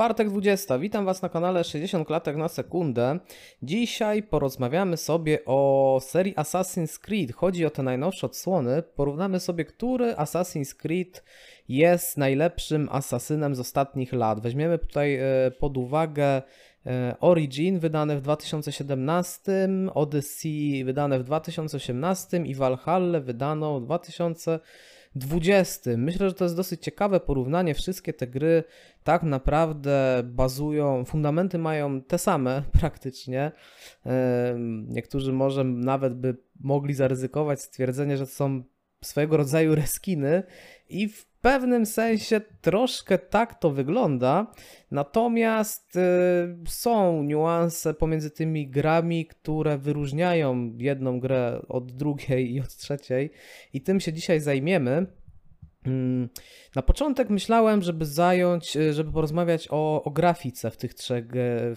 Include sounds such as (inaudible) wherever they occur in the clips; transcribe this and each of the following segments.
Czwartek 20. Witam Was na kanale 60 klatek na sekundę. Dzisiaj porozmawiamy sobie o serii Assassin's Creed. Chodzi o te najnowsze odsłony. Porównamy sobie, który Assassin's Creed jest najlepszym asasynem z ostatnich lat. Weźmiemy tutaj e, pod uwagę e, Origin wydane w 2017, Odyssey wydane w 2018 i Valhalla wydano w 2020. 20. Myślę, że to jest dosyć ciekawe porównanie. Wszystkie te gry tak naprawdę bazują, fundamenty mają te same (laughs) praktycznie. Niektórzy może nawet by mogli zaryzykować stwierdzenie, że to są swojego rodzaju (laughs) reskiny i w pewnym sensie troszkę tak to wygląda, natomiast y, są niuanse pomiędzy tymi grami, które wyróżniają jedną grę od drugiej i od trzeciej i tym się dzisiaj zajmiemy. Mm, na początek myślałem, żeby zająć, y, żeby porozmawiać o, o grafice w tych, trzech,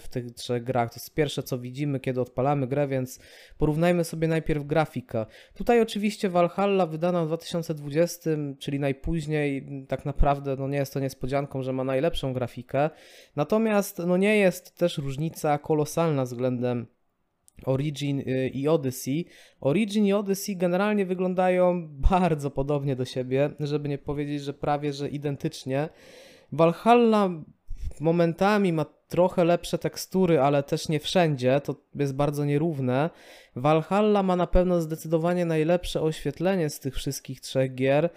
w tych trzech grach. To jest pierwsze, co widzimy, kiedy odpalamy grę, więc porównajmy sobie najpierw grafikę. Tutaj oczywiście Valhalla wydana w 2020, czyli najpóźniej, tak naprawdę no nie jest to niespodzianką, że ma najlepszą grafikę. Natomiast no nie jest też różnica kolosalna względem Origin y, i Odyssey. Origin i Odyssey generalnie wyglądają (laughs) bardzo podobnie do siebie, żeby nie powiedzieć, że prawie że identycznie. Valhalla momentami ma trochę lepsze tekstury, ale też nie wszędzie, to jest bardzo nierówne. Valhalla ma na pewno zdecydowanie najlepsze oświetlenie z tych wszystkich trzech gier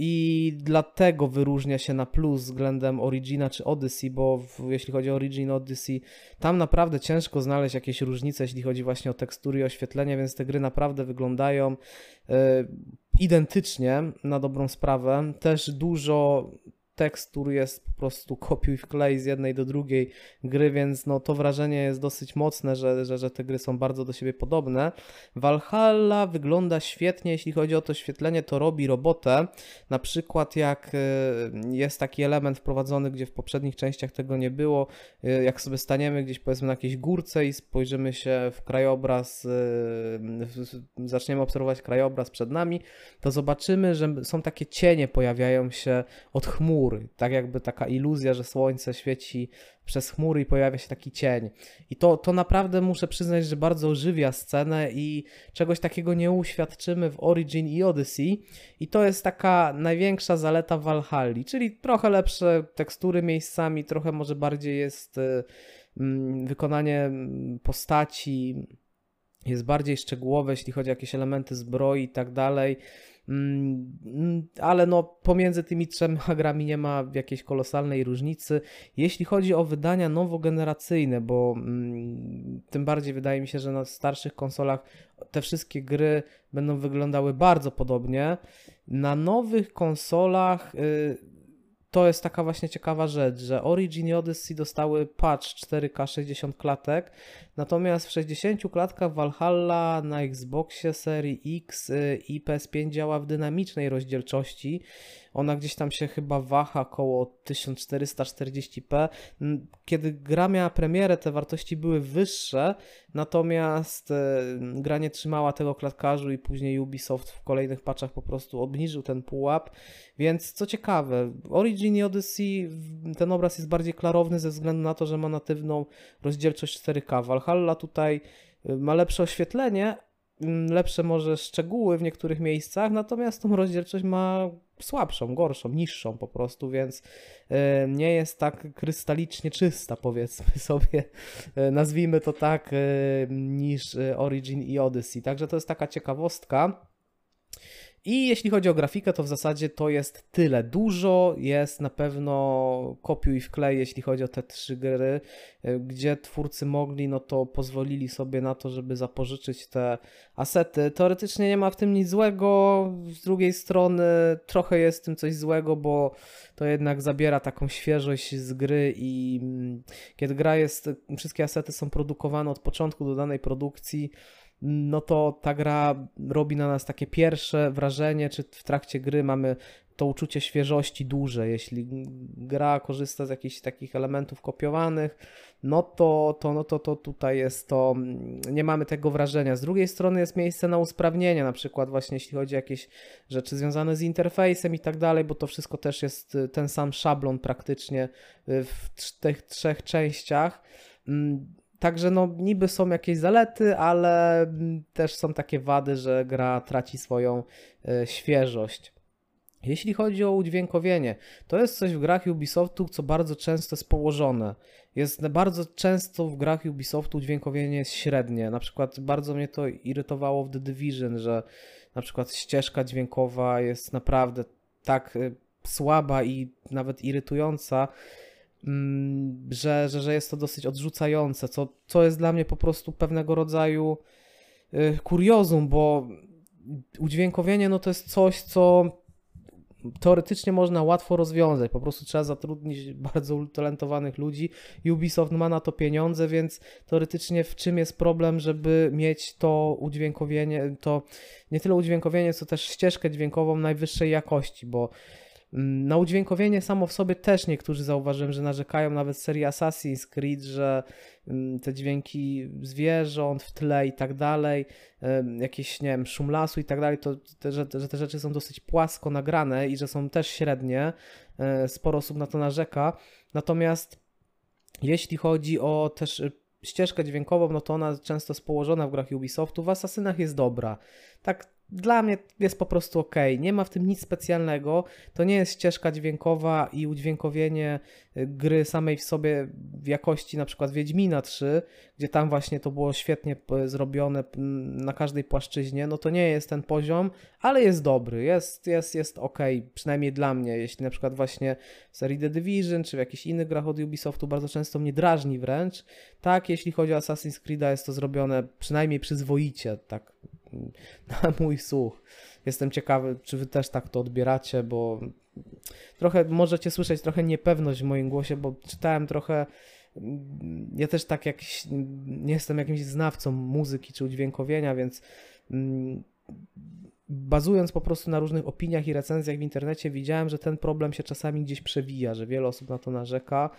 i dlatego wyróżnia się na plus względem Origina czy Odyssey, bo w, jeśli chodzi o Origin Odyssey, tam naprawdę ciężko znaleźć jakieś różnice, jeśli chodzi właśnie o tekstury i oświetlenie, więc te gry naprawdę wyglądają y, identycznie na dobrą sprawę. Też dużo tekstur jest po prostu (laughs) kopiuj wklej z jednej do drugiej gry, więc no to wrażenie jest dosyć mocne, że, że, że te gry są bardzo do siebie podobne. Valhalla wygląda świetnie, jeśli chodzi o to świetlenie, to robi robotę. Na przykład jak e, jest taki element wprowadzony, gdzie w poprzednich częściach tego nie było, e, jak sobie staniemy gdzieś powiedzmy na jakiejś górce i spojrzymy się w krajobraz, e, zaczniemy obserwować krajobraz przed nami, to zobaczymy, że są takie cienie pojawiają się od chmur, chmury, tak jakby taka iluzja, że słońce świeci przez chmury i pojawia się taki cień. I to, to naprawdę muszę przyznać, że bardzo ożywia scenę i czegoś takiego nie uświadczymy w Origin i Odyssey. I to jest taka największa zaleta Valhalla, czyli trochę lepsze tekstury miejscami, trochę może bardziej jest y, mm, wykonanie mm, postaci jest bardziej szczegółowe, jeśli chodzi o jakieś elementy zbroi i tak dalej. Mm, ale no pomiędzy tymi trzema (laughs) grami nie ma jakiejś kolosalnej różnicy. Jeśli chodzi o wydania nowogeneracyjne, bo mm, tym bardziej wydaje mi się, że na starszych konsolach te wszystkie gry będą wyglądały bardzo podobnie. Na nowych konsolach y, to jest taka właśnie ciekawa rzecz, że Origin i Odyssey dostały patch 4K 60 klatek, natomiast w 60 klatkach Valhalla na Xboxie serii X y, i PS5 działa w dynamicznej rozdzielczości. Ona gdzieś tam się chyba waha około 1440p. Kiedy gra miała premierę, te wartości były wyższe, natomiast y, gra nie trzymała tego klatkarzu i później Ubisoft w kolejnych patchach po prostu obniżył ten pułap. Więc co ciekawe, Origin i Odyssey ten obraz jest bardziej klarowny ze względu na to, że ma natywną rozdzielczość 4K. Valhalla tutaj y, ma lepsze oświetlenie, mm, lepsze może szczegóły w niektórych miejscach, natomiast tą rozdzielczość ma słabszą, gorszą, niższą po prostu, więc y, nie jest tak krystalicznie czysta, powiedzmy (laughs) sobie, y, nazwijmy to tak, niż Origin i Odyssey. Także to jest taka ciekawostka. I jeśli chodzi o grafikę, to w zasadzie to jest tyle. Dużo jest na pewno kopiuj i wklej, jeśli chodzi o te trzy gry, e, gdzie twórcy mogli, no to pozwolili sobie na to, żeby zapożyczyć te asety. Teoretycznie nie ma w tym nic złego, z drugiej strony trochę jest w tym coś złego, bo to jednak zabiera taką świeżość z gry i mm, kiedy gra jest, wszystkie asety są produkowane od początku do danej produkcji, no to ta gra robi na nas takie pierwsze wrażenie, czy w trakcie gry mamy to uczucie świeżości duże. Jeśli gra korzysta z jakichś takich elementów kopiowanych, no to, to, no to, to tutaj jest to, nie mamy tego wrażenia. Z drugiej strony jest miejsce na usprawnienia, na przykład właśnie jeśli chodzi o jakieś rzeczy związane z interfejsem i tak dalej, bo to wszystko też jest y, ten sam szablon praktycznie y, w tych trzech częściach. Także no niby są jakieś zalety, ale mm, też są takie wady, że gra traci swoją y, świeżość. Jeśli chodzi o udźwiękowienie, to jest coś w grach Ubisoftu, co bardzo często jest położone. Jest bardzo często w grach Ubisoftu udźwiękowienie jest średnie. Na przykład bardzo mnie to irytowało w The Division, że na przykład ścieżka dźwiękowa jest naprawdę tak y, słaba i nawet irytująca, że, że, że jest to dosyć odrzucające, co, co jest dla mnie po prostu pewnego rodzaju y, kuriozum, bo udźwiękowienie no to jest coś, co teoretycznie można łatwo rozwiązać. Po prostu trzeba zatrudnić bardzo utalentowanych ludzi. Ubisoft ma na to pieniądze, więc teoretycznie w czym jest problem, żeby mieć to udźwiękowienie, to nie tyle udźwiękowienie, co też ścieżkę dźwiękową najwyższej jakości, bo na udźwiękowienie samo w sobie też niektórzy zauważyłem, że narzekają nawet serii Assassin's Creed, że mm, te dźwięki zwierząt w tle i tak dalej, jakieś, nie wiem, szum lasu i tak dalej, to te, że, że te rzeczy są dosyć płasko nagrane i że są też średnie. E, sporo osób na to narzeka. Natomiast jeśli chodzi o też y, ścieżkę dźwiękową, no to ona często jest położona w grach Ubisoftu. W Asasynach jest dobra. Tak dla mnie jest po prostu ok. Nie ma w tym nic specjalnego. To nie jest ścieżka dźwiękowa i udźwiękowienie y, gry samej w sobie w jakości na przykład Wiedźmina 3, gdzie tam właśnie to było świetnie zrobione na każdej płaszczyźnie. No to nie jest ten poziom, ale jest dobry. Jest, jest, jest ok, przynajmniej dla mnie. Jeśli na przykład właśnie w serii The Division czy w jakichś innych grach od Ubisoftu bardzo często mnie drażni wręcz. Tak, jeśli chodzi o Assassin's Creed, jest to zrobione przynajmniej przyzwoicie, tak (laughs) na mój słuch. Jestem ciekawy, czy wy też tak to odbieracie, bo trochę możecie słyszeć trochę niepewność w moim głosie, bo czytałem trochę. Ja też tak jak nie jestem jakimś znawcą muzyki czy udźwiękowienia, więc mm, bazując po prostu na różnych opiniach i recenzjach w internecie, widziałem, że ten problem się czasami gdzieś przewija, że wiele osób na to narzeka.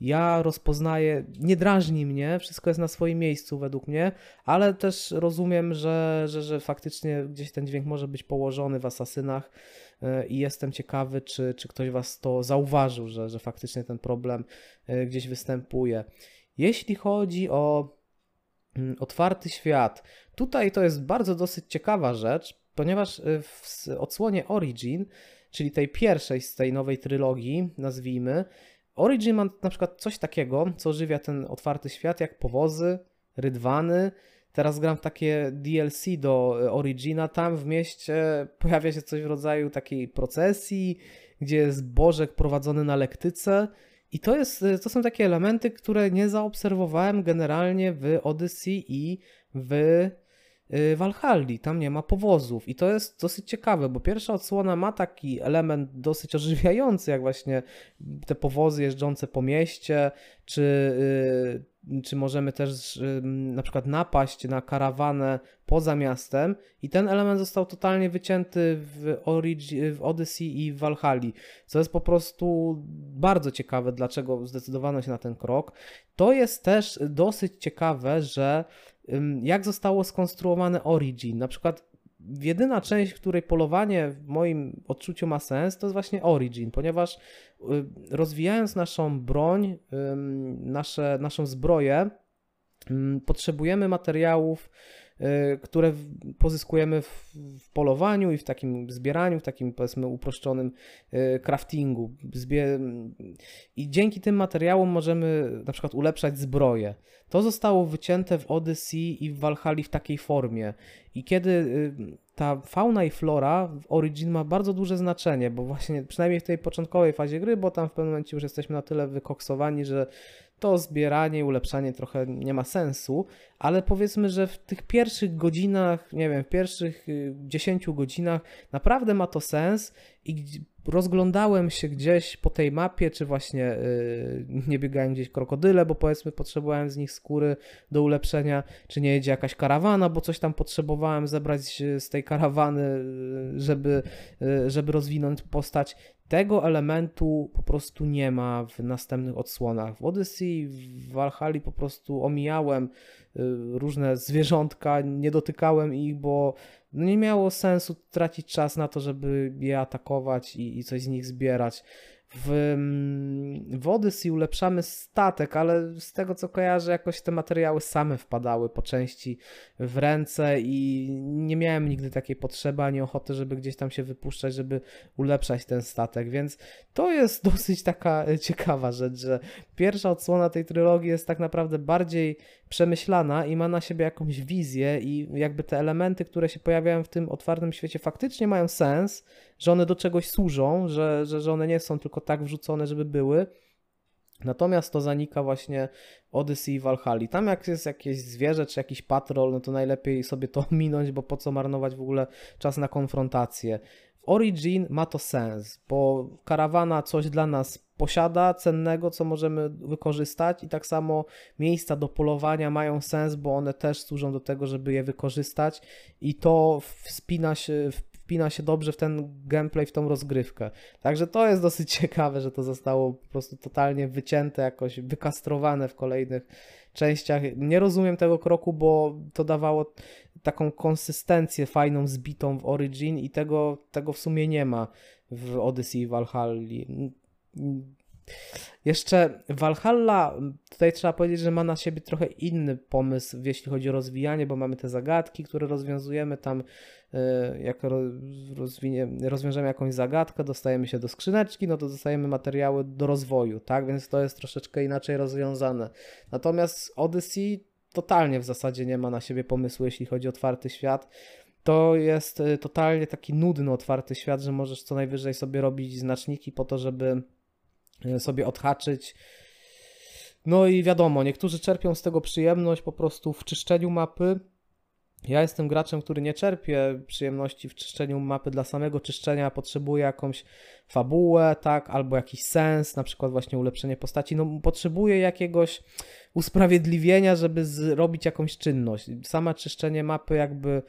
Ja rozpoznaję, nie drażni mnie, wszystko jest na swoim miejscu według mnie, ale też rozumiem, że, że, że faktycznie gdzieś ten dźwięk może być położony w asasynach e, i jestem ciekawy, czy, czy ktoś Was to zauważył, że, że faktycznie ten problem e, gdzieś występuje. Jeśli chodzi o mm, otwarty świat, tutaj to jest bardzo dosyć ciekawa rzecz, ponieważ y, w odsłonie Origin, czyli tej pierwszej z tej nowej trylogii, nazwijmy, Origin ma na przykład coś takiego, co żywia ten otwarty świat, jak powozy, rydwany. Teraz gram w takie DLC do y, Origina. Tam w mieście pojawia się coś w rodzaju takiej procesji, gdzie jest bożek prowadzony na lektyce. I to, jest, y, to są takie elementy, które nie zaobserwowałem generalnie w Odyssey i w Walhalli, tam nie ma powozów i to jest dosyć ciekawe, bo pierwsza odsłona ma taki element dosyć ożywiający, jak właśnie te powozy jeżdżące po mieście, czy, y, czy możemy też y, na przykład napaść na karawanę poza miastem i ten element został totalnie wycięty w, Origi, w Odyssey i w Valhalla, co jest po prostu bardzo ciekawe, dlaczego zdecydowano się na ten krok. To jest też dosyć ciekawe, że jak zostało skonstruowane Origin. Na przykład jedyna część, w której polowanie w moim odczuciu ma sens, to jest właśnie Origin, ponieważ rozwijając naszą broń, nasze, naszą zbroję, potrzebujemy materiałów, Y, które pozyskujemy w, w, polowaniu i w takim zbieraniu, w takim powiedzmy uproszczonym y, craftingu. I dzięki tym materiałom możemy na przykład ulepszać zbroję. To zostało wycięte w Odyssey i w Valhalla w takiej formie. I kiedy y, ta fauna i flora w Origin ma bardzo duże znaczenie, bo właśnie przynajmniej w tej początkowej fazie gry, bo tam w pewnym momencie już jesteśmy na tyle wykoksowani, że to zbieranie i ulepszanie trochę nie ma sensu, ale powiedzmy, że w tych pierwszych godzinach, nie wiem, w pierwszych 10 y, godzinach naprawdę ma to sens i rozglądałem się gdzieś po tej mapie, czy właśnie yy, nie biegają gdzieś krokodyle, bo powiedzmy potrzebowałem z nich skóry do ulepszenia, czy nie jedzie jakaś karawana, bo coś tam potrzebowałem zebrać z tej karawany, y, żeby, yy, żeby rozwinąć postać. Tego elementu po prostu nie ma w następnych odsłonach. W Odyssey, w Valhalla po prostu omijałem y, różne zwierzątka, nie dotykałem ich, bo nie miało sensu tracić czas na to, żeby je atakować i, i coś z nich zbierać. W, mm, w Odyssey ulepszamy statek, ale z tego co kojarzę, jakoś te materiały same wpadały po części w ręce i nie miałem nigdy takiej potrzeby ani ochoty, żeby gdzieś tam się wypuszczać, żeby ulepszać ten statek, więc to jest dosyć taka ciekawa rzecz, że pierwsza odsłona tej trylogii jest tak naprawdę bardziej przemyślana i ma na siebie jakąś wizję i jakby te elementy, które się pojawiają w tym otwartym świecie faktycznie mają sens, że one do czegoś służą, że, że, że one nie są tylko tak wrzucone, żeby były. Natomiast to zanika właśnie Odyssey i Valhalla. Tam jak jest jakieś zwierzę czy jakiś patrol, no to najlepiej sobie to minąć, bo po co marnować w ogóle czas na konfrontację. W Origin ma to sens, bo karawana coś dla nas posiada cennego, co możemy wykorzystać i tak samo miejsca do polowania mają sens, bo one też służą do tego, żeby je wykorzystać i to wspina się, wpina się dobrze w ten gameplay, w tą rozgrywkę. Także to jest dosyć (laughs) ciekawe, że to zostało po prostu totalnie wycięte, jakoś wykastrowane w kolejnych częściach. Nie rozumiem tego kroku, bo to dawało taką konsystencję fajną, zbitą w Origin i tego, tego w sumie nie ma w Odyssey i Valhalla. Jeszcze Valhalla, tutaj trzeba powiedzieć, że ma na siebie trochę inny pomysł, jeśli chodzi o rozwijanie, bo mamy te zagadki, które rozwiązujemy tam, e, jak rozwiążemy jakąś zagadkę, dostajemy się do skrzyneczki, no to dostajemy materiały do rozwoju, tak, więc to jest troszeczkę inaczej rozwiązane. Natomiast Odyssey totalnie w zasadzie nie ma na siebie pomysłu, jeśli chodzi o otwarty świat. To jest e, totalnie taki nudny otwarty świat, że możesz co najwyżej sobie robić znaczniki po to, żeby sobie odhaczyć. No i wiadomo, niektórzy czerpią z tego przyjemność po prostu w czyszczeniu mapy. Ja jestem graczem, który nie czerpie przyjemności w czyszczeniu mapy dla samego czyszczenia, potrzebuje jakąś fabułę, tak, albo jakiś sens, na przykład właśnie ulepszenie postaci. No, potrzebuję jakiegoś usprawiedliwienia, żeby zrobić jakąś czynność. Sama czyszczenie mapy jakby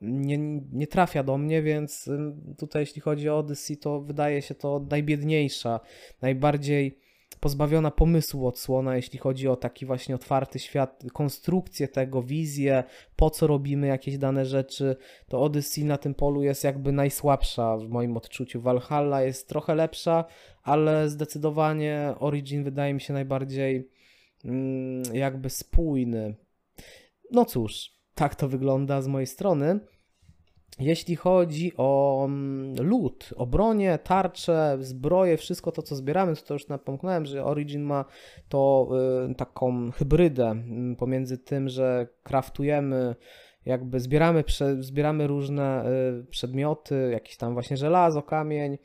nie, nie trafia do mnie, więc tutaj jeśli chodzi o Odyssey, to wydaje się to najbiedniejsza, najbardziej pozbawiona pomysłu odsłona, jeśli chodzi o taki właśnie otwarty świat, konstrukcję tego, wizję, po co robimy jakieś dane rzeczy, to Odyssey na tym polu jest jakby najsłabsza w moim odczuciu. Valhalla jest trochę lepsza, ale zdecydowanie Origin wydaje mi się najbardziej mm, jakby spójny. No cóż, tak to wygląda z mojej strony. Jeśli chodzi o mm, lód, o bronię, tarcze, zbroje, wszystko to, co zbieramy, to już napomknąłem, że Origin ma to y, taką hybrydę mm, pomiędzy tym, że kraftujemy, jakby zbieramy, zbieramy różne y, przedmioty, jakieś tam właśnie żelazo, kamień,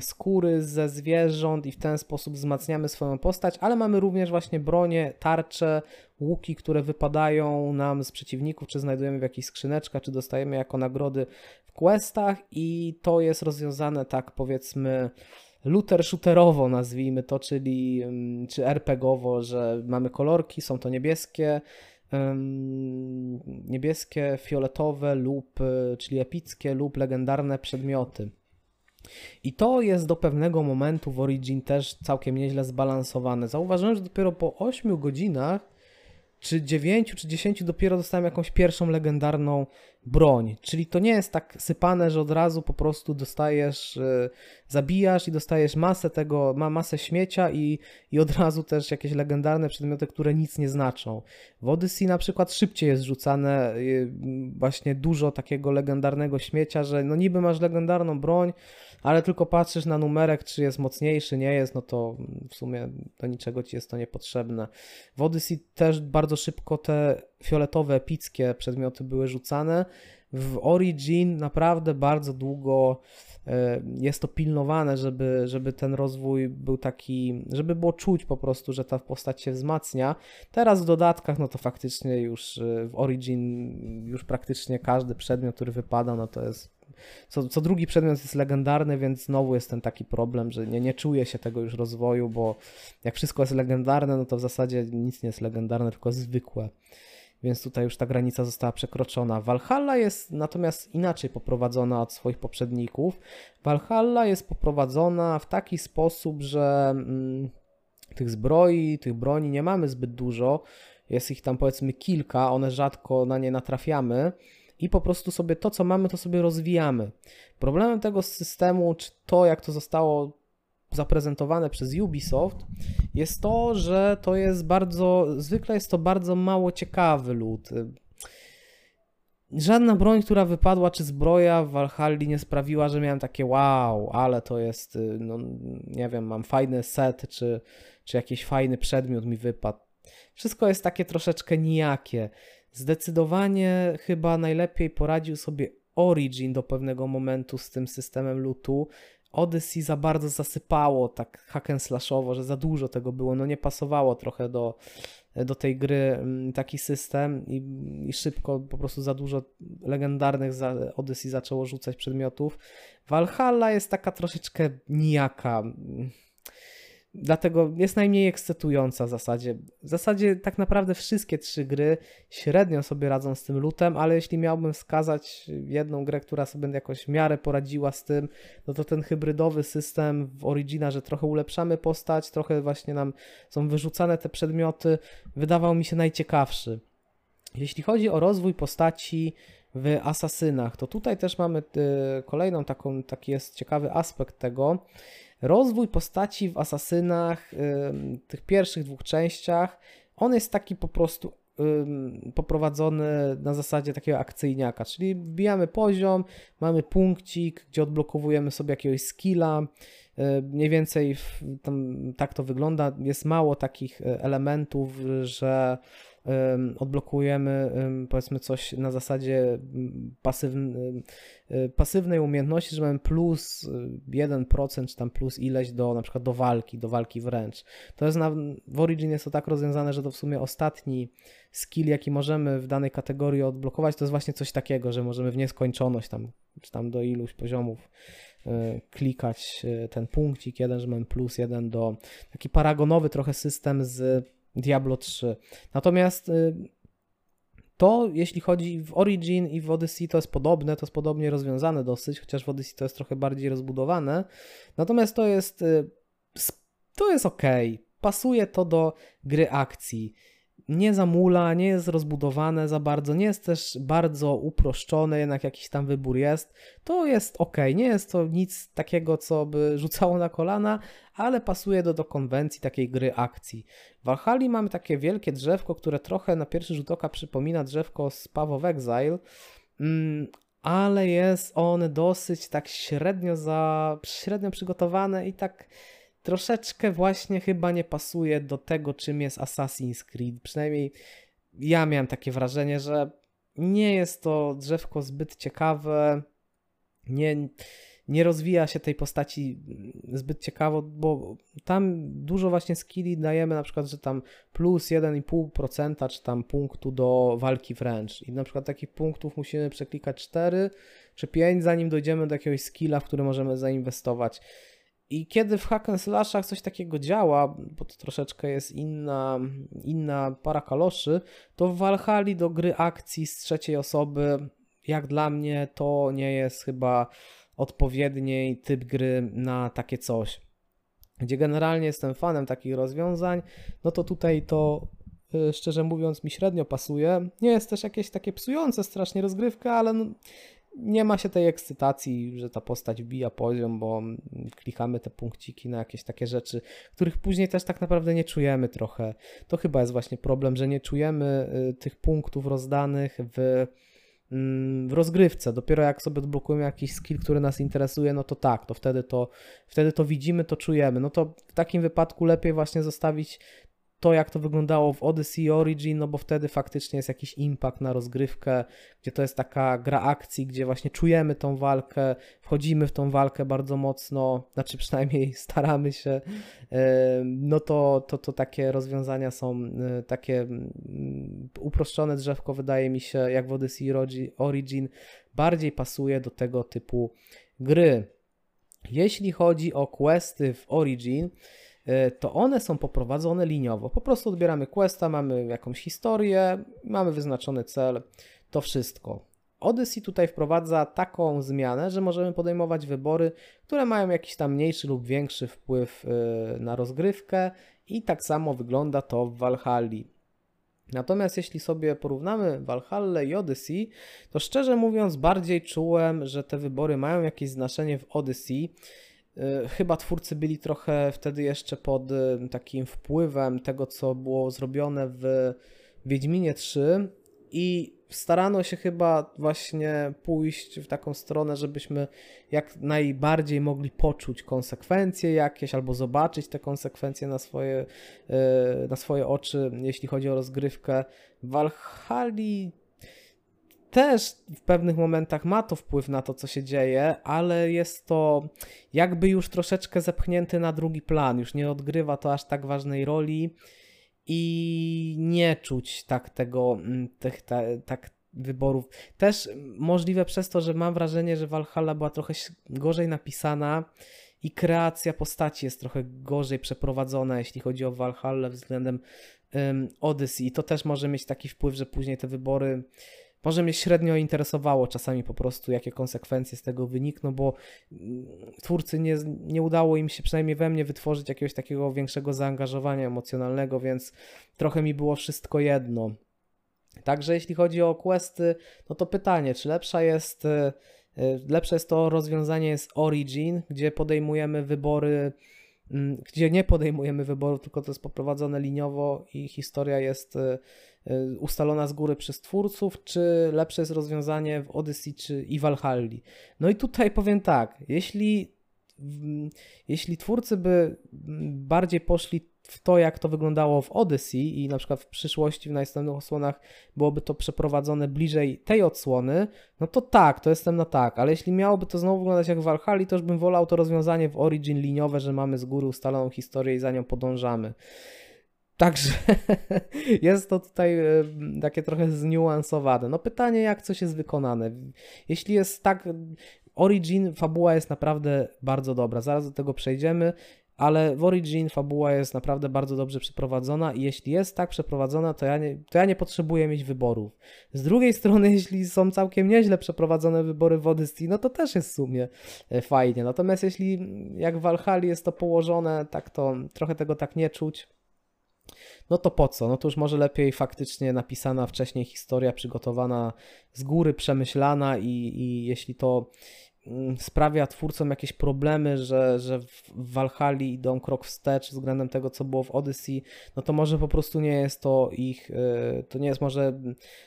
skóry ze zwierząt i w ten sposób wzmacniamy swoją postać, ale mamy również właśnie bronie, tarcze, łuki, które wypadają nam z przeciwników, czy znajdujemy w jakichś skrzyneczkach, czy dostajemy jako nagrody w questach i to jest rozwiązane tak powiedzmy looter shooterowo nazwijmy to, czyli mm, czy RPGowo, że mamy kolorki, są to niebieskie, niebieskie, fioletowe lub, czyli epickie lub legendarne przedmioty. I to jest do pewnego momentu w Origin też całkiem nieźle zbalansowane. Zauważyłem, że dopiero po 8 godzinach, czy 9, czy 10 dopiero dostałem jakąś pierwszą legendarną broń. Czyli to nie jest tak sypane, że od razu po prostu dostajesz, yy, zabijasz i dostajesz masę tego, ma masę śmiecia i, i od razu też jakieś legendarne przedmioty, które nic nie znaczą. W Odyssey na przykład szybciej jest rzucane yy, właśnie dużo takiego legendarnego śmiecia, że no niby masz legendarną broń, ale tylko patrzysz na numerek, czy jest mocniejszy, nie jest, no to w sumie do niczego ci jest to niepotrzebne. W Odyssey też bardzo szybko te fioletowe, epickie przedmioty były rzucane. w Origin naprawdę bardzo długo e, jest to pilnowane, żeby, żeby ten rozwój był taki, żeby było czuć po prostu, że ta postać się wzmacnia. Teraz w dodatkach, no to faktycznie już e, w Origin już praktycznie każdy przedmiot, który wypada, no to jest co, co drugi przedmiot jest legendarny, więc znowu jest ten taki problem, że nie, nie czuje się tego już rozwoju, bo jak wszystko jest legendarne, no to w zasadzie nic nie jest legendarne, tylko zwykłe. Więc tutaj już ta granica została przekroczona. Valhalla jest natomiast inaczej poprowadzona od swoich poprzedników. Valhalla jest poprowadzona w taki sposób, że mm, tych zbroi, tych broni nie mamy zbyt dużo. Jest ich tam powiedzmy kilka, one rzadko na nie natrafiamy i po prostu sobie to, co mamy, to sobie rozwijamy. Problemem tego systemu, czy to, jak to zostało zaprezentowane przez Ubisoft, jest to, że to jest bardzo, zwykle jest to bardzo mało ciekawy lód. Żadna broń, która wypadła, czy zbroja w Valhalla nie sprawiła, że miałem takie wow, ale to jest, no nie wiem, mam fajny set, czy, czy jakiś fajny przedmiot mi wypadł. Wszystko jest takie troszeczkę nijakie. Zdecydowanie chyba najlepiej poradził sobie Origin do pewnego momentu z tym systemem lootu. Odyssey za bardzo zasypało tak hack and slashowo, że za dużo tego było, no nie pasowało trochę do, do tej gry mm, taki system i, i szybko po prostu za dużo legendarnych za Odyssey zaczęło rzucać przedmiotów. Valhalla jest taka troszeczkę nijaka Dlatego jest najmniej ekscytująca w zasadzie. W zasadzie tak naprawdę wszystkie trzy gry średnio sobie radzą z tym lutem, ale jeśli miałbym wskazać jedną grę, która sobie jakoś w miarę poradziła z tym, no to ten hybrydowy system w Origina, że trochę ulepszamy postać, trochę właśnie nam są wyrzucane te przedmioty, wydawał mi się najciekawszy. Jeśli chodzi o rozwój postaci w Asasynach, to tutaj też mamy y, kolejną taką, taki jest ciekawy aspekt tego, rozwój postaci w Asasynach, tych pierwszych dwóch częściach, on jest taki po prostu poprowadzony na zasadzie takiego akcyjniaka, czyli wbijamy poziom, mamy punkcik, gdzie odblokowujemy sobie jakiegoś skilla, mniej więcej tam, tak to wygląda, jest mało takich e, elementów, że odblokujemy powiedzmy coś na zasadzie pasywnej, pasywnej umiejętności, że mamy plus 1% czy tam plus ileś do na przykład do walki, do walki wręcz. To jest na, w Origin jest to tak rozwiązane, że to w sumie ostatni skill, jaki możemy w danej kategorii odblokować, to jest właśnie coś takiego, że możemy w nieskończoność tam, czy tam do iluś poziomów e, klikać e, ten punkcik jeden, że mamy plus jeden do taki paragonowy trochę system z Diablo 3. Natomiast y, to, jeśli chodzi w Origin i w Odyssey, to jest podobne, to jest podobnie rozwiązane dosyć, chociaż w Odyssey to jest trochę bardziej rozbudowane. Natomiast to jest, y, to jest ok. Pasuje to do gry akcji nie zamula, nie jest rozbudowane za bardzo, nie jest też bardzo uproszczone, jednak jakiś tam wybór jest. To jest ok, nie jest to nic takiego, co by rzucało na kolana, ale pasuje do, do konwencji takiej gry akcji. W Valhalla mamy takie wielkie drzewko, które trochę na pierwszy rzut oka przypomina drzewko z Path of Exile, mm, ale jest on dosyć tak średnio, za, średnio przygotowane i tak troszeczkę właśnie chyba nie pasuje do tego, czym jest Assassin's Creed. Przynajmniej ja miałem takie wrażenie, że nie jest to drzewko zbyt ciekawe, nie, nie rozwija się tej postaci zbyt ciekawo, bo tam dużo właśnie skilli dajemy, na przykład, że tam plus 1,5% czy tam punktu do walki wręcz. I na przykład takich punktów musimy przeklikać 4 czy 5, zanim dojdziemy do jakiegoś skilla, w który możemy zainwestować. I kiedy w hack and slashach coś takiego działa, bo to troszeczkę jest inna, inna para kaloszy, to w Valhalla do gry akcji z trzeciej osoby, jak dla mnie, to nie jest chyba odpowiedni typ gry na takie coś. Gdzie generalnie jestem fanem takich rozwiązań, no to tutaj to y, szczerze mówiąc mi średnio pasuje. Nie jest też jakieś takie psujące strasznie rozgrywkę, ale no, nie ma się tej ekscytacji, że ta postać wbija poziom, bo klikamy te punkciki na jakieś takie rzeczy, których później też tak naprawdę nie czujemy trochę. To chyba jest właśnie problem, że nie czujemy y, tych punktów rozdanych w, mm, w rozgrywce. Dopiero jak sobie odblokujemy jakiś skill, który nas interesuje, no to tak, to wtedy to, wtedy to widzimy, to czujemy. No to w takim wypadku lepiej właśnie zostawić to, jak to wyglądało w Odyssey Origin, no bo wtedy faktycznie jest jakiś impact na rozgrywkę, gdzie to jest taka gra akcji, gdzie właśnie czujemy tą walkę, wchodzimy w tą walkę bardzo mocno, znaczy przynajmniej (laughs) staramy się, no to, to, to takie rozwiązania są takie uproszczone drzewko, wydaje mi się, jak w Odyssey Origin, bardziej pasuje do tego typu gry. Jeśli chodzi o questy w Origin, to one są poprowadzone liniowo. Po prostu odbieramy questa, mamy jakąś historię, mamy wyznaczony cel, to wszystko. Odyssey tutaj wprowadza taką zmianę, że możemy podejmować wybory, które mają jakiś tam mniejszy lub większy wpływ e, na rozgrywkę i tak samo wygląda to w Valhalla. Natomiast jeśli sobie porównamy Valhalla i Odyssey, to szczerze mówiąc bardziej czułem, że te wybory mają jakieś znaczenie w Odyssey chyba twórcy byli trochę wtedy jeszcze pod y, takim wpływem tego, co było zrobione w Wiedźminie 3 i starano się chyba właśnie pójść w taką stronę, żebyśmy jak najbardziej mogli poczuć konsekwencje jakieś albo zobaczyć te konsekwencje na swoje, y, na swoje oczy, jeśli chodzi o rozgrywkę. W Valhalla też w pewnych momentach ma to wpływ na to, co się dzieje, ale jest to jakby już troszeczkę zepchnięty na drugi plan. Już nie odgrywa to aż tak ważnej roli i nie czuć tak tego, mm, tych, tak wyborów. Też możliwe przez to, że mam wrażenie, że Valhalla była trochę gorzej napisana i kreacja postaci jest trochę gorzej przeprowadzona, jeśli chodzi o Valhalla względem um, Odyssey. I to też może mieć taki wpływ, że później te wybory może mnie średnio interesowało czasami po prostu, jakie konsekwencje z tego wynikną, bo mm, twórcy nie, nie udało im się, przynajmniej we mnie, wytworzyć jakiegoś takiego większego zaangażowania emocjonalnego, więc trochę mi było wszystko jedno. Także jeśli chodzi o questy, no to pytanie, czy lepsza jest, e, e, lepsze jest to rozwiązanie z Origin, gdzie podejmujemy wybory mm, gdzie nie podejmujemy wyboru, tylko to jest poprowadzone liniowo i historia jest e, ustalona z góry przez twórców, czy lepsze jest rozwiązanie w Odyssey czy i Valhalla. No i tutaj powiem tak, jeśli, jeśli twórcy by bardziej poszli w to, jak to wyglądało w Odyssey i na przykład w przyszłości, w następnych odsłonach byłoby to przeprowadzone bliżej tej odsłony, no to tak, to jestem na tak, ale jeśli miałoby to znowu wyglądać jak w Valhalla, to już bym wolał to rozwiązanie w Origin liniowe, że mamy z góry ustaloną historię i za nią podążamy. Także (laughs) jest to tutaj e, takie trochę zniuansowane. No pytanie, jak coś jest wykonane. Jeśli jest tak, Origin, fabuła jest naprawdę bardzo dobra. Zaraz do tego przejdziemy, ale w Origin fabuła jest naprawdę bardzo dobrze przeprowadzona i jeśli jest tak przeprowadzona, to ja nie, to ja nie potrzebuję mieć wyborów. Z drugiej strony, (laughs) jeśli są całkiem nieźle przeprowadzone wybory w Odyssey, no to też jest w sumie e, fajnie. Natomiast jeśli jak w Valhalla jest to położone, tak to trochę tego tak nie czuć no to po co? No to już może lepiej faktycznie napisana wcześniej historia, przygotowana z góry, przemyślana i, i jeśli to mm, sprawia twórcom jakieś problemy, że, że w Valhalla idą krok wstecz względem tego, co było w Odyssey, no to może po prostu nie jest to ich, y, to nie jest może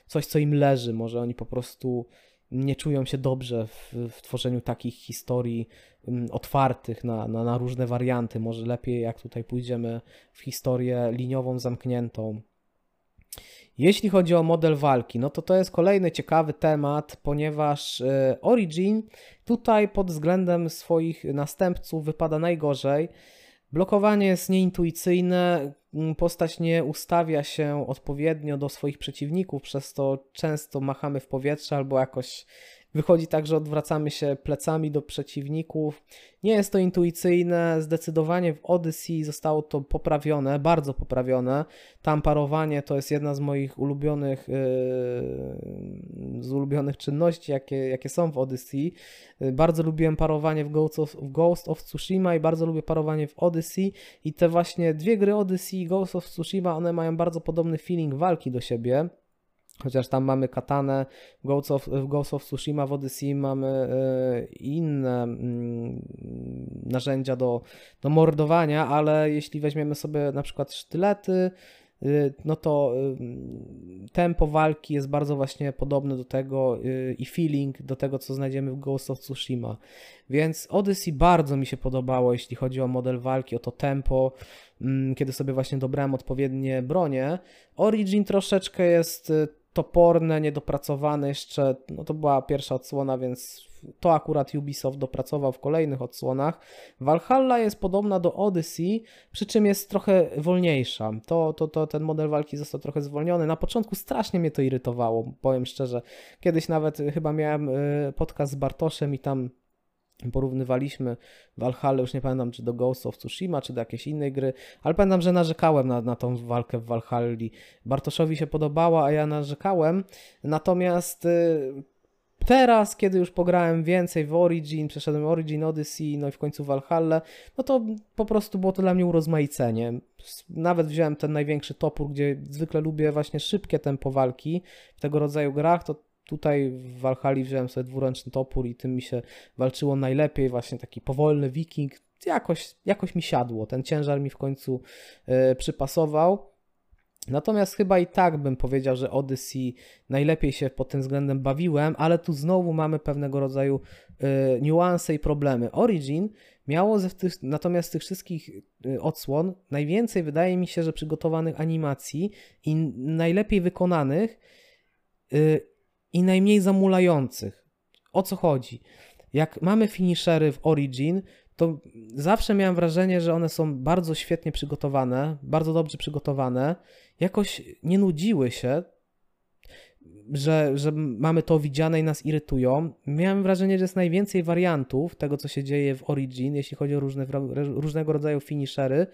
coś, co im leży, może oni po prostu nie czują się dobrze w, w tworzeniu takich historii um, otwartych na, na, na różne warianty. Może lepiej, jak tutaj pójdziemy w historię liniową, zamkniętą. Jeśli chodzi o model walki, no to to jest kolejny ciekawy temat, ponieważ y, Origin tutaj pod względem swoich następców wypada najgorzej. Blokowanie jest nieintuicyjne, mm, postać nie ustawia się odpowiednio do swoich przeciwników, przez to często machamy w powietrze albo jakoś Wychodzi tak, że odwracamy się plecami do przeciwników. Nie jest to intuicyjne, zdecydowanie w Odyssey zostało to poprawione, bardzo poprawione. Tam parowanie to jest jedna z moich ulubionych, yy, z ulubionych czynności, jakie, jakie są w Odyssey. Bardzo lubiłem parowanie w Ghost, of, w Ghost of Tsushima i bardzo lubię parowanie w Odyssey. I te właśnie dwie gry Odyssey i Ghost of Tsushima, one mają bardzo podobny feeling walki do siebie. Chociaż tam mamy katanę, Ghost of, w Ghost of Tsushima, w Odyssey mamy e, inne mm, narzędzia do, do mordowania, ale jeśli weźmiemy sobie na przykład sztylety, y, no to y, tempo walki jest bardzo właśnie podobne do tego y, i feeling do tego, co znajdziemy w Ghost of Tsushima. Więc Odyssey bardzo mi się podobało, jeśli chodzi o model walki, o to tempo, mm, kiedy sobie właśnie dobrałem odpowiednie bronie. Origin troszeczkę jest toporne, niedopracowane jeszcze, no to była pierwsza odsłona, więc to akurat Ubisoft dopracował w kolejnych odsłonach. Valhalla jest podobna do Odyssey, przy czym jest trochę wolniejsza. To, to, to ten model walki został trochę zwolniony. Na początku strasznie mnie to irytowało, powiem szczerze. Kiedyś nawet chyba miałem y, podcast z Bartoszem i tam porównywaliśmy Valhalla, już nie pamiętam czy do Ghost of Tsushima, czy do jakiejś innej gry, ale pamiętam, że narzekałem na, na tą walkę w Valhalli. Bartoszowi się podobała, a ja narzekałem, natomiast y, teraz, kiedy już pograłem więcej w Origin, przeszedłem Origin, Odyssey, no i w końcu Valhalla, no to po prostu było to dla mnie urozmaicenie. Nawet wziąłem ten największy topór, gdzie zwykle lubię właśnie szybkie tempo walki w tego rodzaju grach, to Tutaj w Valhalla wziąłem sobie dwuręczny topór i tym mi się walczyło najlepiej, właśnie taki powolny wiking. Jakoś, jakoś mi siadło, ten ciężar mi w końcu yy, przypasował. Natomiast chyba i tak bym powiedział, że Odyssey najlepiej się pod tym względem bawiłem, ale tu znowu mamy pewnego rodzaju y, niuanse i problemy. Origin miało ze tych, natomiast z tych wszystkich y, odsłon najwięcej wydaje mi się, że przygotowanych animacji i najlepiej wykonanych i najmniej zamulających. O co chodzi? Jak mamy finishery w Origin, to zawsze miałem wrażenie, że one są bardzo świetnie przygotowane, bardzo dobrze przygotowane, jakoś nie nudziły się, że, że mamy to widziane i nas irytują. Miałem wrażenie, że jest najwięcej wariantów tego, co się dzieje w Origin, jeśli chodzi o różne, różnego rodzaju finishery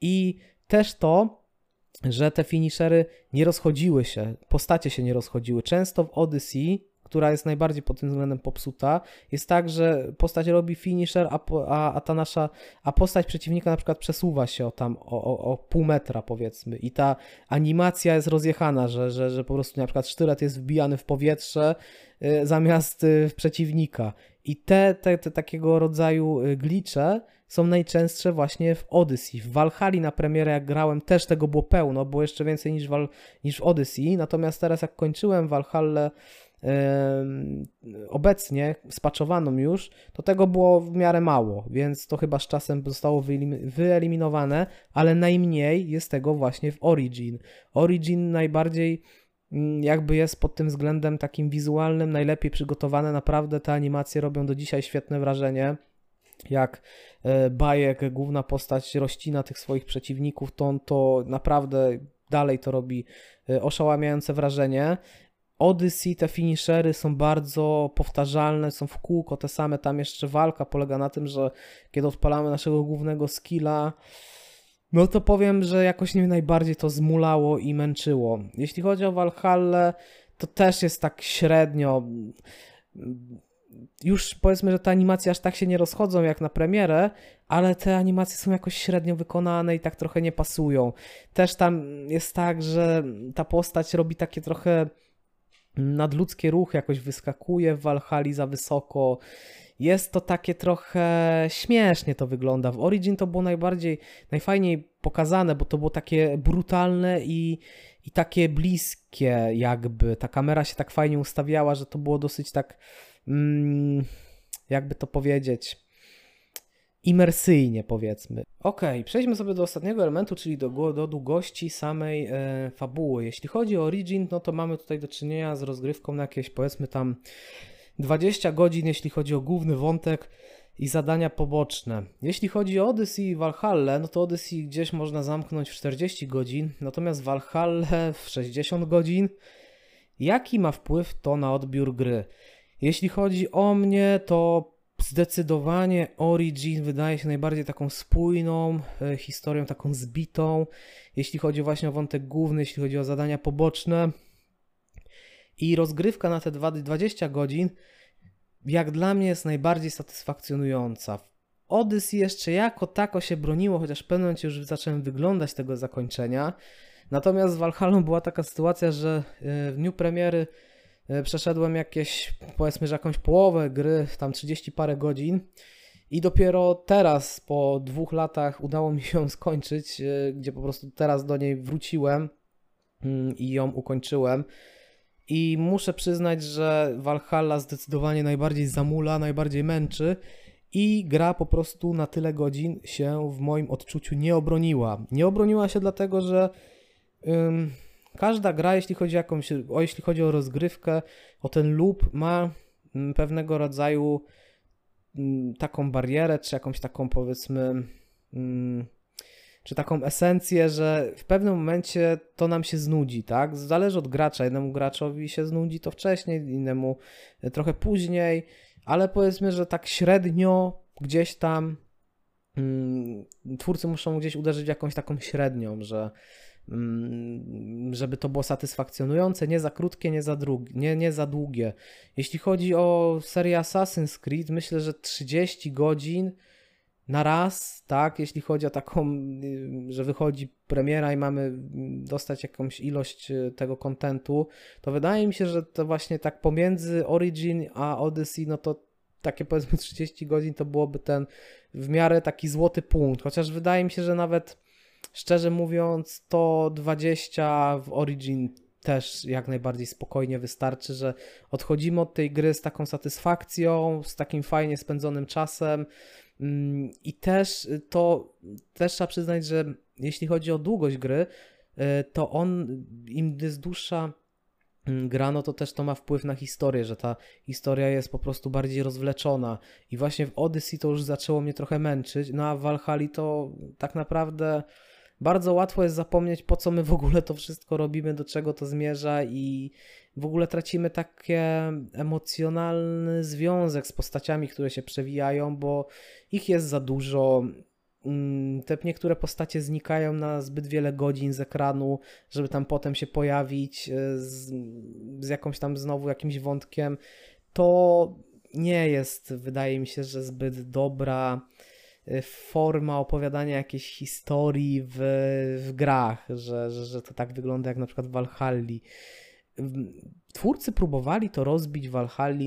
i też to, że te finishery nie rozchodziły się, postacie się nie rozchodziły. Często w Odyssey, która jest najbardziej pod tym względem popsuta, jest tak, że postać robi finisher, a, a, a ta nasza, a postać przeciwnika na przykład przesuwa się o tam o, o, o pół metra powiedzmy i ta animacja jest rozjechana, że, że, że po prostu na przykład sztylet jest wbijany w powietrze y, zamiast y, w przeciwnika. I te, te, te takiego rodzaju y, glicze są najczęstsze właśnie w Odyssey. W Valhalla na premierę jak grałem też tego było pełno, było jeszcze więcej niż, Val, niż w Odyssey, natomiast teraz jak kończyłem Valhalla obecnie, spaczowaną już, to tego było w miarę mało, więc to chyba z czasem zostało wyeliminowane, ale najmniej jest tego właśnie w Origin. Origin najbardziej mm, jakby jest pod tym względem takim wizualnym najlepiej przygotowane, naprawdę te animacje robią do dzisiaj świetne wrażenie jak Bajek, główna postać rościna tych swoich przeciwników, to on to naprawdę dalej to robi e, oszałamiające wrażenie. Odyssey, te finishery są bardzo powtarzalne, są w kółko te same. Tam jeszcze walka polega na tym, że kiedy odpalamy naszego głównego skilla, no to powiem, że jakoś mnie najbardziej to zmulało i męczyło. Jeśli chodzi o Valhalla, to też jest tak średnio już powiedzmy, że te animacje aż tak się nie rozchodzą jak na premierę, ale te animacje są jakoś średnio wykonane i tak trochę nie pasują. Też tam jest tak, że ta postać robi takie trochę nadludzkie ruchy, jakoś wyskakuje w Valhalla za wysoko. Jest to takie trochę śmiesznie to wygląda. W Origin to było najbardziej, najfajniej pokazane, bo to było takie brutalne i, i takie bliskie jakby. Ta kamera się tak fajnie ustawiała, że to było dosyć tak jakby to powiedzieć, imersyjnie powiedzmy. Ok, przejdźmy sobie do ostatniego elementu, czyli do, do długości samej e, fabuły. Jeśli chodzi o Origin, no to mamy tutaj do czynienia z rozgrywką na jakieś powiedzmy tam 20 godzin, jeśli chodzi o główny wątek i zadania poboczne. Jeśli chodzi o Odyssey i Valhalla, no to Odyssey gdzieś można zamknąć w 40 godzin, natomiast Valhalla w 60 godzin. Jaki ma wpływ to na odbiór gry? Jeśli chodzi o mnie, to zdecydowanie Origin wydaje się najbardziej taką spójną e, historią, taką zbitą, jeśli chodzi właśnie o wątek główny, jeśli chodzi o zadania poboczne. I rozgrywka na te 20 godzin, jak dla mnie, jest najbardziej satysfakcjonująca. Odyssey jeszcze jako tako się broniło, chociaż w pewnym momencie już zacząłem wyglądać tego zakończenia. Natomiast z Valhalla była taka sytuacja, że e, w dniu premiery przeszedłem jakieś, powiedzmy, że jakąś połowę gry, tam 30 parę godzin I dopiero teraz, po dwóch latach, udało mi się ją (laughs) skończyć, e, gdzie po prostu teraz do niej wróciłem mm, i ją ukończyłem. I muszę przyznać, że Valhalla zdecydowanie najbardziej zamula, najbardziej męczy i gra po prostu na tyle godzin się w moim odczuciu nie obroniła. Nie obroniła się dlatego, że ym, każda gra, jeśli chodzi, jakąś, o, jeśli chodzi o rozgrywkę, o ten loop, ma ym, pewnego rodzaju ym, taką barierę, czy jakąś taką powiedzmy czy taką esencję, że w pewnym momencie to nam się znudzi, tak? Zależy od gracza. Jednemu graczowi się znudzi to wcześniej, innemu trochę później, ale powiedzmy, że tak średnio gdzieś tam mm, twórcy muszą gdzieś uderzyć w jakąś taką średnią, że mm, żeby to było satysfakcjonujące, nie za krótkie, nie za, drugi, nie, nie za długie. Jeśli chodzi o serię Assassin's Creed, myślę, że 30 godzin na raz, tak, jeśli chodzi o taką, y, że wychodzi premiera i mamy dostać jakąś ilość y, tego kontentu, to wydaje mi się, że to właśnie tak pomiędzy Origin a Odyssey, no to takie powiedzmy 30 godzin to byłoby ten w miarę taki złoty punkt, chociaż wydaje mi się, że nawet szczerze mówiąc to 20 w Origin też jak najbardziej spokojnie wystarczy, że odchodzimy od tej gry z taką satysfakcją, z takim fajnie spędzonym czasem, Mm, I też to też trzeba przyznać, że jeśli chodzi o długość gry, y, to on im jest dłuższa mm, gra, no to też to ma wpływ na historię, że ta historia jest po prostu bardziej rozwleczona. I właśnie w Odyssey to już zaczęło mnie trochę męczyć, no a w Valhalla to tak naprawdę bardzo łatwo jest zapomnieć, po co my w ogóle to wszystko robimy, do czego to zmierza i w ogóle tracimy taki emocjonalny związek z postaciami, które się przewijają, bo ich jest za dużo. Mm, te niektóre postacie znikają na zbyt wiele godzin z ekranu, żeby tam potem się pojawić e, z, z jakąś tam znowu jakimś wątkiem. To nie jest, wydaje mi się, że zbyt dobra forma opowiadania jakiejś historii w, w grach, że, że, że to tak wygląda jak na przykład w twórcy próbowali to rozbić w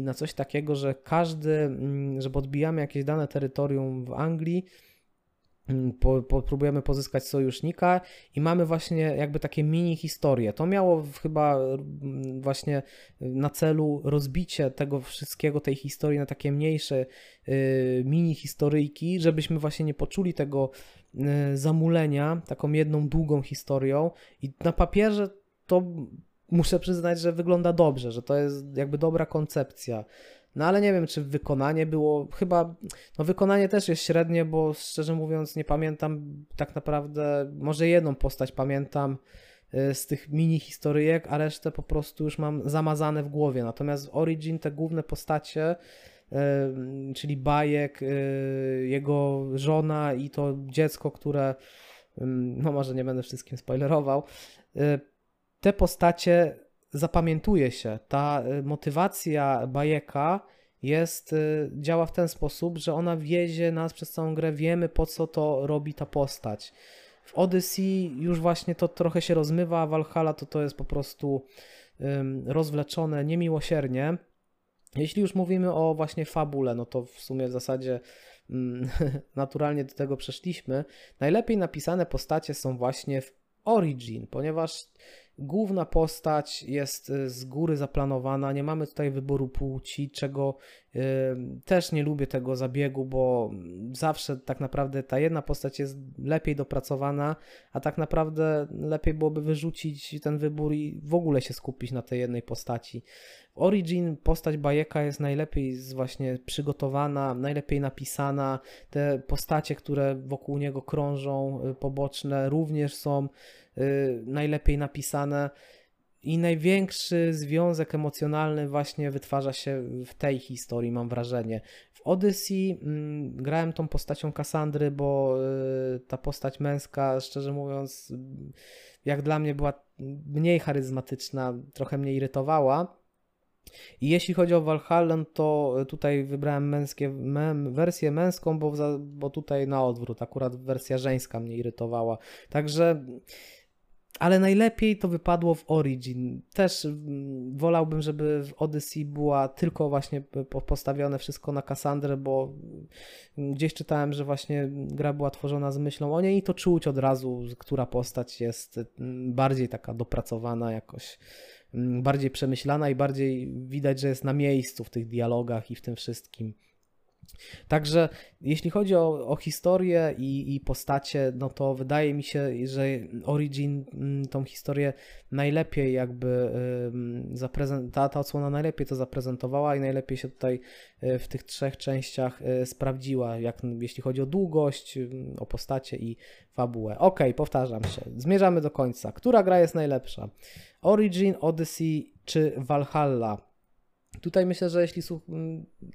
na coś takiego, że każdy, mm, że podbijamy jakieś dane terytorium w Anglii, po, po, próbujemy pozyskać sojusznika i mamy właśnie jakby takie mini historie. To miało chyba mm, właśnie na celu rozbicie tego wszystkiego, tej historii na takie mniejsze y, mini historyjki, żebyśmy właśnie nie poczuli tego y, zamulenia taką jedną długą historią i na papierze to muszę przyznać, że wygląda dobrze, że to jest jakby dobra koncepcja. No ale nie wiem, czy wykonanie było, chyba, no wykonanie też jest średnie, bo szczerze mówiąc nie pamiętam tak naprawdę, może jedną postać pamiętam y, z tych mini historyjek, a resztę po prostu już mam zamazane w głowie. Natomiast w Origin te główne postacie, y, czyli Bajek, y, jego żona i to dziecko, które, no może nie będę wszystkim spoilerował, te postacie zapamiętuje się. Ta y, motywacja Bajeka jest, y, działa w ten sposób, że ona wiezie nas przez całą grę, wiemy po co to robi ta postać. W Odyssey już właśnie to trochę się rozmywa, a Valhalla to to jest po prostu um, rozwleczone niemiłosiernie. Jeśli już mówimy o właśnie fabule, no to w sumie w zasadzie um, (laughs) naturalnie do tego przeszliśmy. Najlepiej napisane postacie są właśnie w Origin, ponieważ Główna postać jest y, z góry zaplanowana, nie mamy tutaj wyboru płci, czego też nie lubię tego zabiegu, bo zawsze tak naprawdę ta jedna postać jest lepiej dopracowana, a tak naprawdę lepiej byłoby wyrzucić ten wybór i w ogóle się skupić na tej jednej postaci. W Origin postać Bajeka jest najlepiej właśnie przygotowana, najlepiej napisana. Te postacie, które wokół niego krążą, y, poboczne, również są Y, najlepiej napisane. I największy związek emocjonalny właśnie wytwarza się w tej historii, mam wrażenie. W Odyssey mm, grałem tą postacią Kassandry, bo y, ta postać męska, szczerze mówiąc, jak dla mnie była mniej charyzmatyczna, trochę mnie irytowała. I jeśli chodzi o Valhalla, to tutaj wybrałem męskie, wersję męską, bo, bo tutaj na odwrót, akurat wersja żeńska mnie irytowała. Także ale najlepiej to wypadło w Origin. Też mm, wolałbym, żeby w Odyssey była tylko właśnie postawione wszystko na Cassandrę, bo gdzieś czytałem, że właśnie gra była tworzona z myślą o niej i to czuć od razu, która postać jest mm, bardziej taka dopracowana jakoś mm, bardziej przemyślana i bardziej widać, że jest na miejscu w tych dialogach i w tym wszystkim. Także jeśli chodzi o, o historię i, i, postacie, no to wydaje mi się, że Origin mm, tą historię najlepiej jakby zaprezentowała, ta odsłona najlepiej to zaprezentowała i najlepiej się tutaj y, w tych trzech częściach y, sprawdziła, jak, jeśli chodzi o długość, o postacie i fabułę. Ok, powtarzam się, zmierzamy do końca. Która gra jest najlepsza? Origin, Odyssey czy Valhalla? Tutaj myślę, że jeśli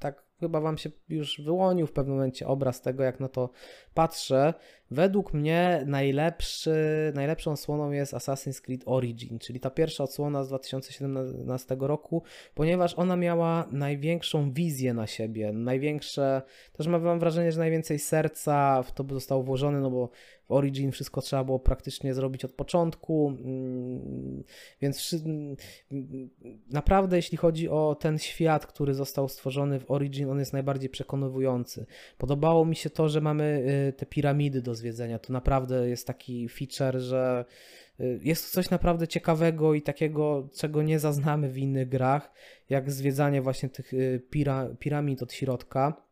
tak chyba Wam się już wyłonił w pewnym momencie obraz tego, jak na to patrzę. Według mnie najlepszy, najlepszą odsłoną jest Assassin's Creed Origin, czyli ta pierwsza odsłona z 2017 roku, ponieważ ona miała największą wizję na siebie, największe, też mam wrażenie, że najwięcej serca w to zostało włożone, no bo w Origin wszystko trzeba było praktycznie zrobić od początku, mm, więc naprawdę jeśli chodzi o ten świat, który został stworzony w Origin, on jest najbardziej przekonywujący. Podobało mi się to, że mamy y, te piramidy do zwiedzenia. To naprawdę jest taki feature, że y, jest to coś naprawdę ciekawego i takiego, czego nie zaznamy w innych grach, jak zwiedzanie właśnie tych y, pira, piramid od środka.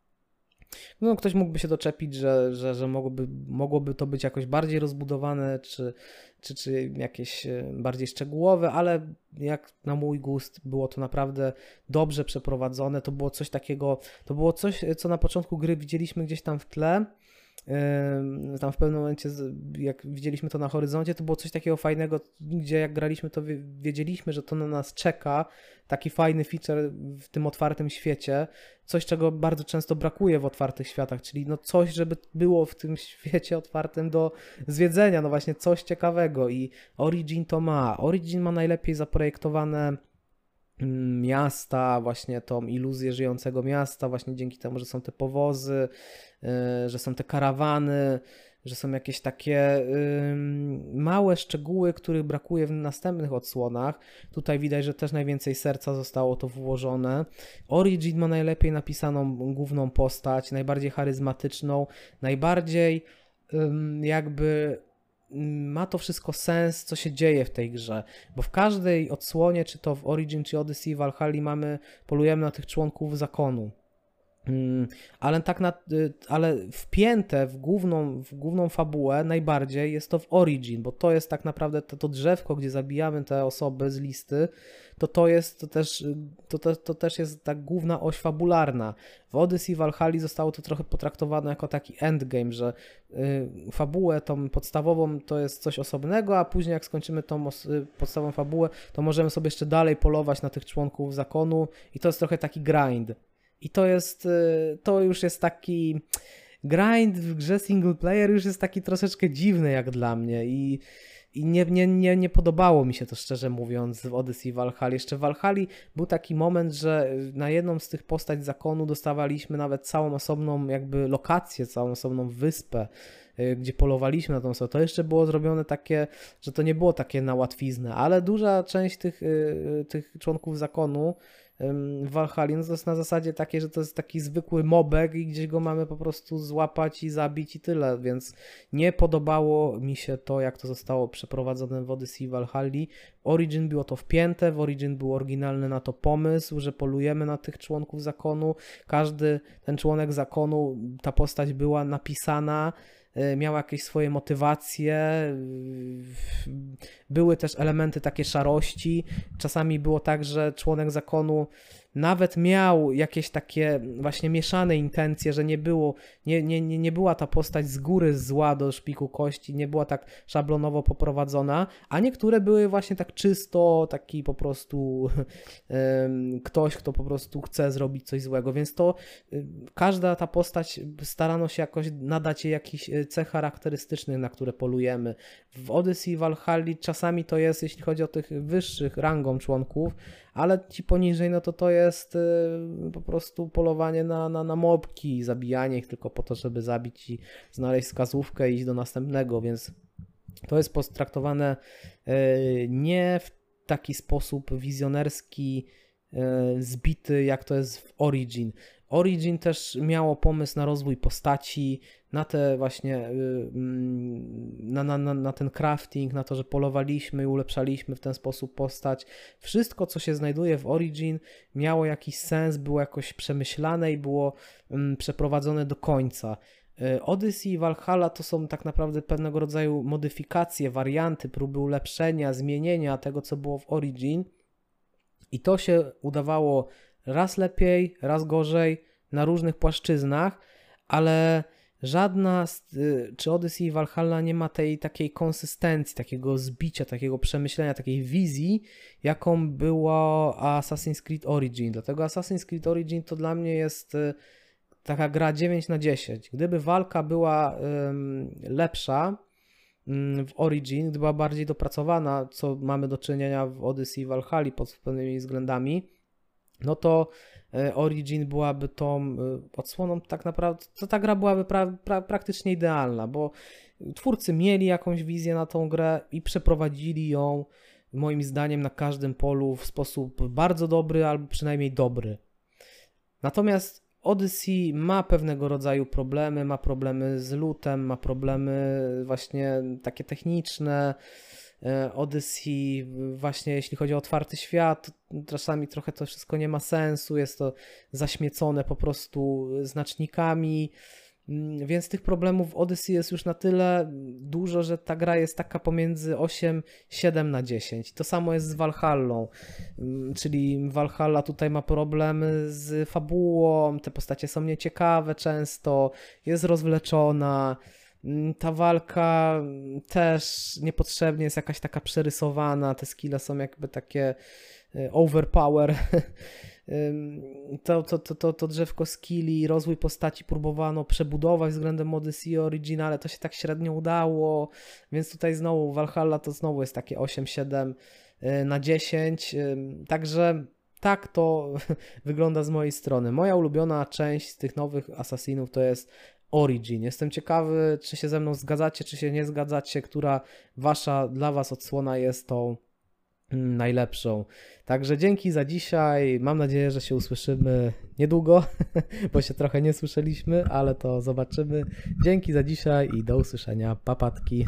No, ktoś mógłby się doczepić, że, że, że mogłoby, mogłoby to być jakoś bardziej rozbudowane, czy, czy, czy jakieś bardziej szczegółowe, ale jak na mój gust było to naprawdę dobrze przeprowadzone. To było coś takiego, to było coś, co na początku gry widzieliśmy gdzieś tam w tle tam w pewnym momencie, jak widzieliśmy to na horyzoncie, to było coś takiego fajnego, gdzie jak graliśmy, to wiedzieliśmy, że to na nas czeka. Taki fajny feature w tym otwartym świecie. Coś, czego bardzo często brakuje w otwartych światach, czyli no coś, żeby było w tym (laughs) świecie otwartym do zwiedzenia. No właśnie coś ciekawego i Origin to ma. Origin ma najlepiej zaprojektowane miasta, właśnie tą iluzję żyjącego miasta, właśnie dzięki temu, że są te powozy, y, że są te karawany, że są jakieś takie małe szczegóły, których brakuje w następnych odsłonach. Tutaj widać, że też najwięcej serca zostało to włożone. Origin ma najlepiej napisaną główną postać, najbardziej charyzmatyczną, najbardziej jakby ma to wszystko sens, co się dzieje w tej grze, bo w każdej odsłonie, czy to w Origin, czy Odyssey, Valhalla mamy, polujemy na tych członków zakonu. Mm, ale tak na, y, ale wpięte w główną, w główną fabułę najbardziej jest to w Origin, bo to jest tak naprawdę to, to drzewko, gdzie zabijamy te osoby z listy, to to jest to też, to, to, to też jest ta główna oś fabularna. W Odyssey Valhalla zostało to trochę potraktowane jako taki endgame, że y, fabułę tą podstawową to jest coś osobnego, a później jak skończymy tą y, podstawową fabułę, to możemy sobie jeszcze dalej polować na tych członków zakonu i to jest trochę taki grind. I to jest, y, to już jest taki grind w grze single player już jest taki troszeczkę dziwny jak dla mnie i, i nie, nie, nie, nie podobało mi się to szczerze mówiąc w Odyssey Valhalla. Jeszcze w Valhalla był taki moment, że na jedną z tych postać zakonu dostawaliśmy nawet całą osobną jakby lokację, całą osobną wyspę, y, gdzie polowaliśmy na tą osobę. To jeszcze było zrobione takie, że to nie było takie na łatwiznę, ale duża część tych, y, tych członków zakonu w Valhalla, no to jest na zasadzie takie, że to jest taki zwykły mobek i gdzieś go mamy po prostu złapać i zabić i tyle, więc nie podobało mi się to, jak to zostało przeprowadzone w Odyssey Valhalla. Origin było to wpięte, w Origin był oryginalny na to pomysł, że polujemy na tych członków zakonu, każdy ten członek zakonu, ta postać była napisana, miała jakieś swoje motywacje, y, były też elementy takie szarości. Czasami było tak, że członek zakonu nawet miał jakieś takie właśnie mieszane intencje, że nie było, nie, nie, nie, nie była ta postać z góry zła do szpiku kości, nie była tak szablonowo poprowadzona, a niektóre były właśnie tak czysto, taki po prostu (laughs) ktoś, kto po prostu chce zrobić coś złego, więc to każda ta postać starano się jakoś nadać jej jakiś y, cech charakterystycznych, na które polujemy. W Odyssey Valhalla czasami to jest, jeśli chodzi o tych wyższych rangą członków, ale ci poniżej, no to to jest y, po prostu polowanie na, na, na mobki, zabijanie ich tylko po to, żeby zabić i znaleźć wskazówkę i iść do następnego, więc to jest potraktowane e, nie w taki sposób wizjonerski, e, zbity, jak to jest w Origin. Origin też miało pomysł na rozwój postaci, na te właśnie, y, mm, na, na, na, ten crafting, na to, że polowaliśmy i ulepszaliśmy w ten sposób postać. Wszystko, co się znajduje w Origin, miało jakiś sens, było jakoś przemyślane i było mm, przeprowadzone do końca. Y, Odyssey i Valhalla to są tak naprawdę pewnego rodzaju modyfikacje, warianty, próby ulepszenia, zmienienia tego, co było w Origin. I to się udawało raz lepiej, raz gorzej, na różnych płaszczyznach, ale żadna, z, y, czy Odyssey i Valhalla nie ma tej takiej konsystencji, takiego zbicia, takiego przemyślenia, takiej wizji, jaką było Assassin's Creed Origin. Dlatego Assassin's Creed Origin to dla mnie jest y, taka gra 9 na 10. Gdyby walka była lepsza w Origin, gdyby była bardziej dopracowana, co mamy do czynienia w Odyssey i Valhalla pod pewnymi względami, no to Origin byłaby tą e, odsłoną, tak naprawdę, to ta gra byłaby pra, pra, praktycznie idealna, bo twórcy mieli jakąś wizję na tą grę i przeprowadzili ją, moim zdaniem, na każdym polu w sposób bardzo dobry, albo przynajmniej dobry. Natomiast Odyssey ma pewnego rodzaju problemy, ma problemy z lutem, ma problemy właśnie takie techniczne, E, Odyssey, właśnie jeśli chodzi o otwarty świat, czasami trochę to wszystko nie ma sensu, jest to zaśmiecone po prostu znacznikami, mm, więc tych problemów w Odyssey jest już na tyle dużo, że ta gra jest taka pomiędzy 8, 7 na 10. To samo jest z Valhallą, mm, czyli Valhalla tutaj ma problemy z fabułą, te postacie są nieciekawe często, jest rozwleczona, ta walka też niepotrzebnie jest jakaś taka przerysowana, te skille są jakby takie y, overpower. (laughs) To, to, to, to, to drzewko skilli, rozwój postaci próbowano przebudować względem Odyssey Origin, ale to się tak średnio udało, więc tutaj znowu Valhalla to znowu jest takie 8-7 y, na 10, także tak to (laughs) wygląda z mojej strony. Moja ulubiona część z tych nowych Assassinów to jest Origin. Jestem ciekawy, czy się ze mną zgadzacie, czy się nie zgadzacie, która wasza, dla was odsłona jest tą mm, najlepszą. Także dzięki za dzisiaj. Mam nadzieję, że się usłyszymy niedługo, (laughs) bo się trochę nie słyszeliśmy, ale to zobaczymy. Dzięki za dzisiaj i do usłyszenia. Papatki.